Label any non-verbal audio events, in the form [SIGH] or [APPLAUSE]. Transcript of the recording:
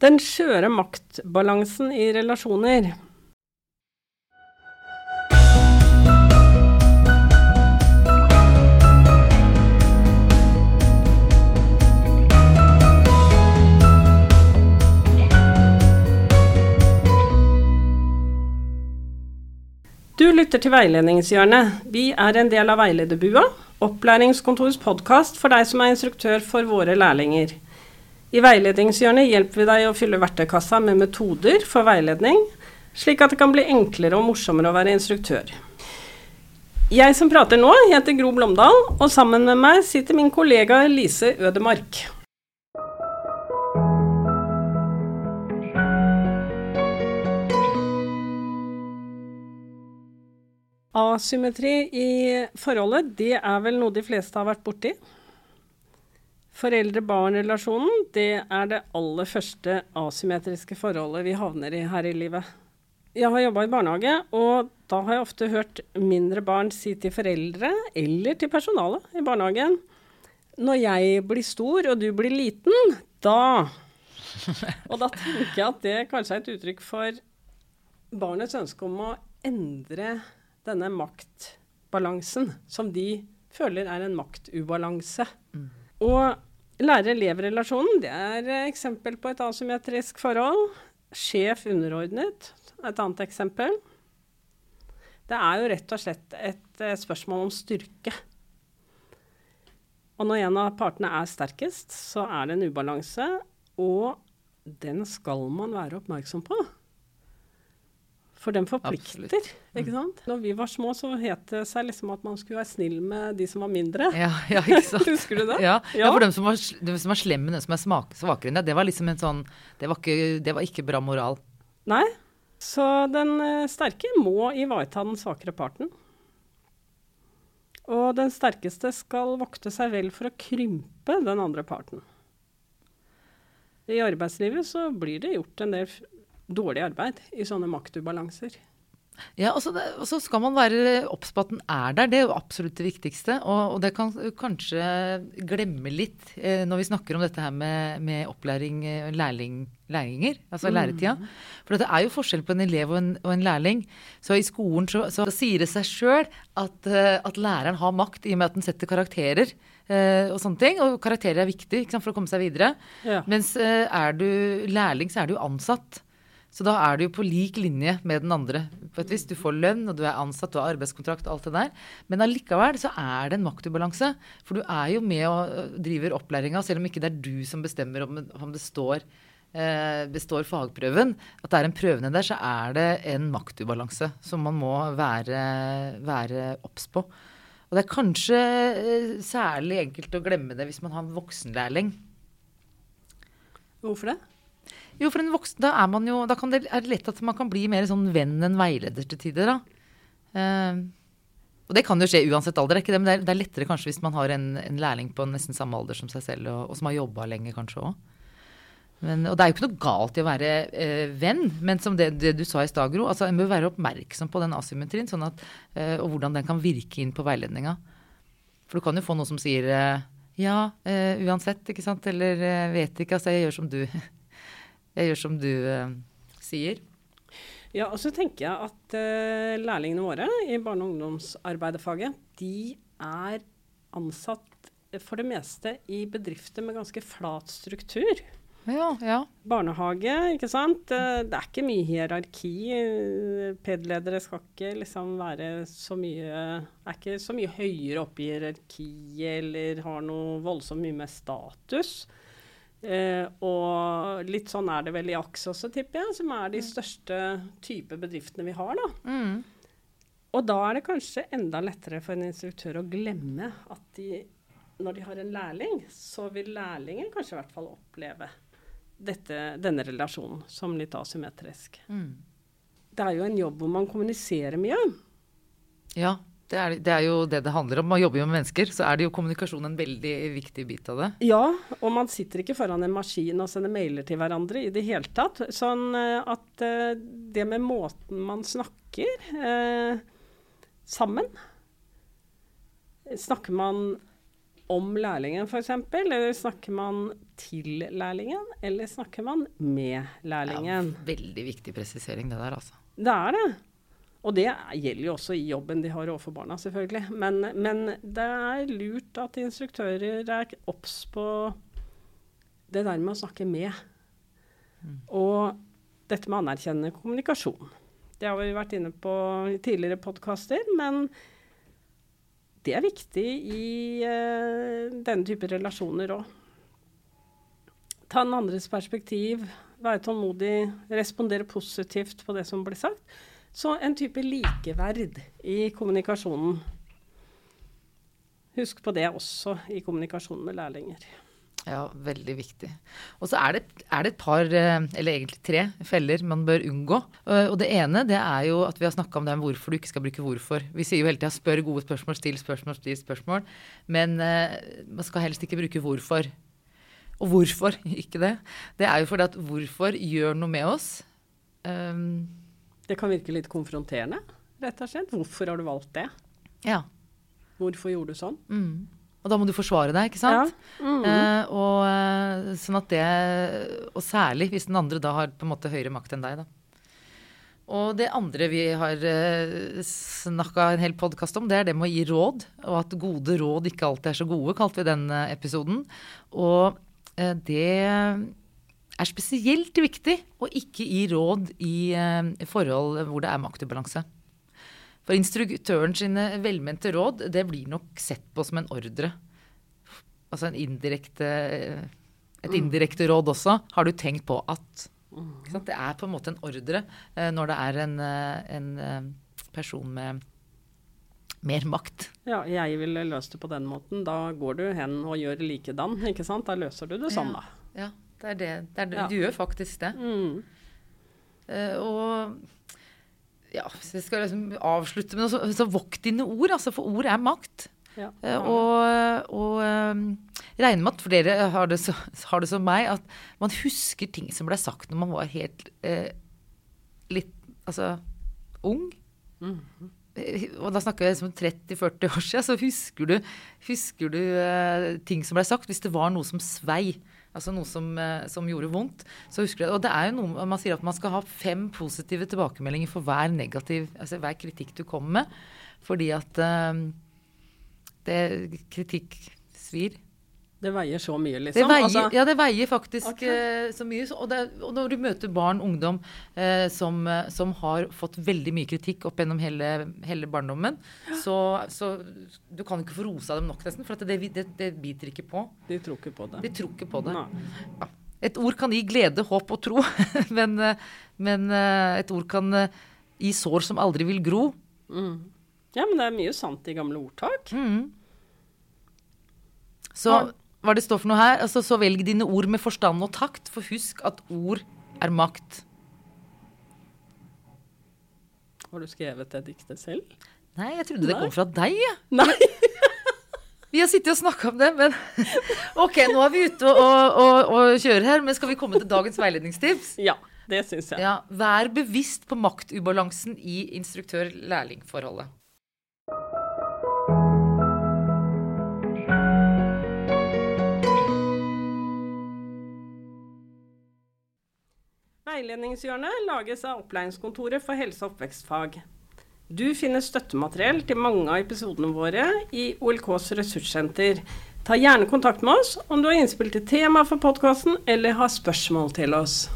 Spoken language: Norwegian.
Den skjøre maktbalansen i relasjoner. Du lytter til Veiledningshjørnet. Vi er en del av Veilederbua, opplæringskontorets podkast for deg som er instruktør for våre lærlinger. I Veiledningshjørnet hjelper vi deg å fylle verktøykassa med metoder for veiledning, slik at det kan bli enklere og morsommere å være instruktør. Jeg som prater nå, heter Gro Blomdal, og sammen med meg sitter min kollega Lise Ødemark. Asymmetri i forholdet, det er vel noe de fleste har vært borti. Foreldre-barn-relasjonen, det er det aller første asymmetriske forholdet vi havner i her i livet. Jeg har jobba i barnehage, og da har jeg ofte hørt mindre barn si til foreldre, eller til personalet i barnehagen, når jeg blir stor og du blir liten, da Og da tenker jeg at det kanskje er et uttrykk for barnets ønske om å endre denne maktbalansen, som de føler er en maktubalanse. Mm. Og lærer-elev-relasjonen det er eksempel på et asymmetrisk forhold. Sjef underordnet, et annet eksempel. Det er jo rett og slett et, et spørsmål om styrke. Og når en av partene er sterkest, så er det en ubalanse, og den skal man være oppmerksom på. For den forplikter, Absolutt. ikke mm. sant. Når vi var små, så het det seg liksom at man skulle være snill med de som var mindre. Ja, ja ikke [LAUGHS] sant. Husker du det? Ja, ja. ja for dem som var, de som var slemme, de som er svakere enn deg, det var liksom en sånn det var, ikke, det var ikke bra moral. Nei. Så den uh, sterke må ivareta den svakere parten. Og den sterkeste skal vokte seg vel for å krympe den andre parten. I arbeidslivet så blir det gjort en del dårlig arbeid i sånne maktubalanser. Ja, og så skal man være obs på at den er der. Det er jo absolutt det viktigste. Og, og det kan kanskje glemme litt eh, når vi snakker om dette her med, med opplæring, eh, lærling, lærlinger, altså mm. læretida. For det er jo forskjell på en elev og en, og en lærling. Så i skolen så, så sier det seg sjøl at, uh, at, læreren har makt i og med at den setter karakterer. Uh, og sånne ting, og karakterer er viktig sant, for å komme seg videre. Ja. Mens er du lærling, så er du ansatt. Så da er du jo på lik linje med den andre. På et vis, Du får lønn, og du er ansatt, du har arbeidskontrakt, alt det der. Men allikevel så er det en maktubalanse. For du er jo med og driver opplæringa, selv om ikke det er du som bestemmer om, om det står eh, består fagprøven, at det er en prøvende der, så er det en maktubalanse som man må være obs på. Og det er kanskje eh, særlig enkelt å glemme det hvis man har en voksenlærling. Hvorfor det? Jo, for en voksen, da er man jo Da det, er det lett at man kan bli mer sånn venn enn veileder til tider, da. Uh, og det kan jo skje uansett alder, ikke det? Men det er, det er lettere kanskje hvis man har en, en, lærling på nesten samme alder som seg selv, og, og som har jobba lenge kanskje òg. og det er jo ikke noe galt i å være eh, venn, men som det, det du sa i stad, Gro, altså en bør være oppmerksom på den asymmetrien sånn at, eh, og hvordan den kan virke inn på veiledninga. For du kan jo få noe som sier eh, ja, eh, uansett, ikke sant, eller eh, vet ikke, altså jeg gjør som du jeg gjør som du eh, sier. Ja, og så tenker jeg at eh, lærlingene våre i barne- og ungdomsarbeiderfaget, de er ansatt for det meste i bedrifter med ganske flat struktur. Ja, ja. Barnehage, ikke sant. Eh, det er ikke mye hierarki. PED-ledere skal ikke liksom være så mye Er ikke så mye høyere oppe i hierarkiet eller har noe voldsomt mye mer status. Eh, og litt sånn er det vel i AKS også, tipper jeg, som er de mm. største type bedriftene vi har. da. Mm. Og da er det kanskje enda lettere for en instruktør å glemme at de, når de har en lærling, så vil lærlingen kanskje i hvert fall oppleve dette, denne relasjonen som litt asymmetrisk. Mm. Det er jo en jobb hvor man kommuniserer mye. Ja, det er, det er, jo det det handler om. Man jobber jo med mennesker, så er det jo kommunikasjon en veldig viktig bit av det. Ja, og man sitter ikke foran en maskin og sender mailer til hverandre i det hele tatt. Sånn eh, at uh, det med måten man snakker eh, sammen Snakker man om lærlingen f.eks., eller snakker man til lærlingen, eller snakker man med lærlingen? Ja, veldig viktig presisering det der, altså. Det er det. Og det gjelder jo også i jobben de har overfor barna, selvfølgelig. Men, men det er lurt at instruktører er obs på det der med å snakke med. Mm. Og dette med anerkjennende kommunikasjon. Det har vi vært inne på i tidligere podkaster, men det er viktig i uh, denne type relasjoner òg. Ta den andres perspektiv, være tålmodig, respondere positivt på det som blir sagt. Så en type likeverd i kommunikasjonen. Husk på det også i kommunikasjonen med lærlinger. Ja, veldig viktig. Og så er er det, et par, eh, eller egentlig tre, feller man bør unngå. Og det ene det er jo at vi har snakka om det med hvorfor du ikke skal bruke hvorfor. Vi sier jo hele tida spør gode spørsmål, still spørsmål, still spørsmål. Men uh, man skal helst ikke bruke hvorfor. Og hvorfor [LAUGHS] ikke det? Det er jo fordi at hvorfor gjør noe med oss. Um, det kan virke litt konfronterende, rett og slett. Hvorfor har du valgt det? Ja. Hvorfor gjorde du sånn? Mm. Og da må du forsvare deg, ikke sant? Ja. Mm. Eh, og, eh, sånn at det, og særlig hvis den andre da har på en måte høyere makt enn deg, da. Og det andre vi har eh, snakka en hel podkast om, det er det med å gi råd. Og at gode råd ikke alltid er så gode, kalte vi den eh, episoden. Og eh, det er spesielt viktig å ikke gi råd i eh, forhold hvor det er maktubalanse. For instruktøren sine velmente råd, det blir nok sett på som en ordre. Altså en indirekte, et indirekte råd også. Har du tenkt på at Det er på en måte en ordre eh, når det er en, eh, en eh, person med mer makt. Ja, jeg ville løst det på den måten. Da går du hen og gjør likedan, ikke sant. Da løser du det sånn, da. Ja. Ja. Det er det. det, er det. Du gjør faktisk det. Mm. Uh, og ja, så jeg skal liksom avslutte med så, så vokt dine ord, altså, for ord er makt. Ja, uh, og, og um, regner med at flere har det, så, har det, som meg, at man husker ting som ble sagt når man var helt eh, litt altså ung. Mm -hmm. Og da snakker vi om 30-40 år siden, så husker du, husker du ting som ble sagt hvis det var noe som svei. Altså noe som, eh, som, gjorde vondt. Så husker du, og det er jo noe, Man sier at man skal ha fem positive tilbakemeldinger for hver negativ, altså hver kritikk du kommer med. Fordi at um, det, kritikk svir. Det veier så mye, liksom? Det veier, altså, ja, det veier faktisk okay. uh, så mye. Og, det, og, når du møter barn, ungdom, uh, som, uh, som, har fått veldig mye kritikk opp gjennom hele, hele barndommen, så, så, du kan ikke få rosa dem nok, nesten. For det, det, det, biter ikke på. De tror ikke på det. De tror ikke på det. Ja. Et ord kan gi glede, håp og tro, [LAUGHS] men, men, et ord kan gi sår som aldri vil gro. Mm. Ja, men det er mye sant i gamle ordtak. Mm. Så hva det står for noe her. Altså, så velg dine ord med forstand og takt, for husk at ord er makt. Har du skrevet det diktet selv? Nei, jeg trodde Nei. det kom fra deg. Ja. Nei. [LAUGHS] Vi har sittet og snakka om det, men [LAUGHS] OK, nå er vi ute og, og, og, kjører her. Men skal vi komme til dagens veiledningstips? Ja, det syns jeg. Ja, vær bevisst på maktubalansen i instruktør-lærling-forholdet. Veiledningshjørnet lages av Opplæringskontoret for helse- og oppvekstfag. Du finner støttemateriell til mange av episodene våre i OLKs ressurssenter. Ta gjerne kontakt med oss om du har innspill til tema for podkasten eller har spørsmål til oss.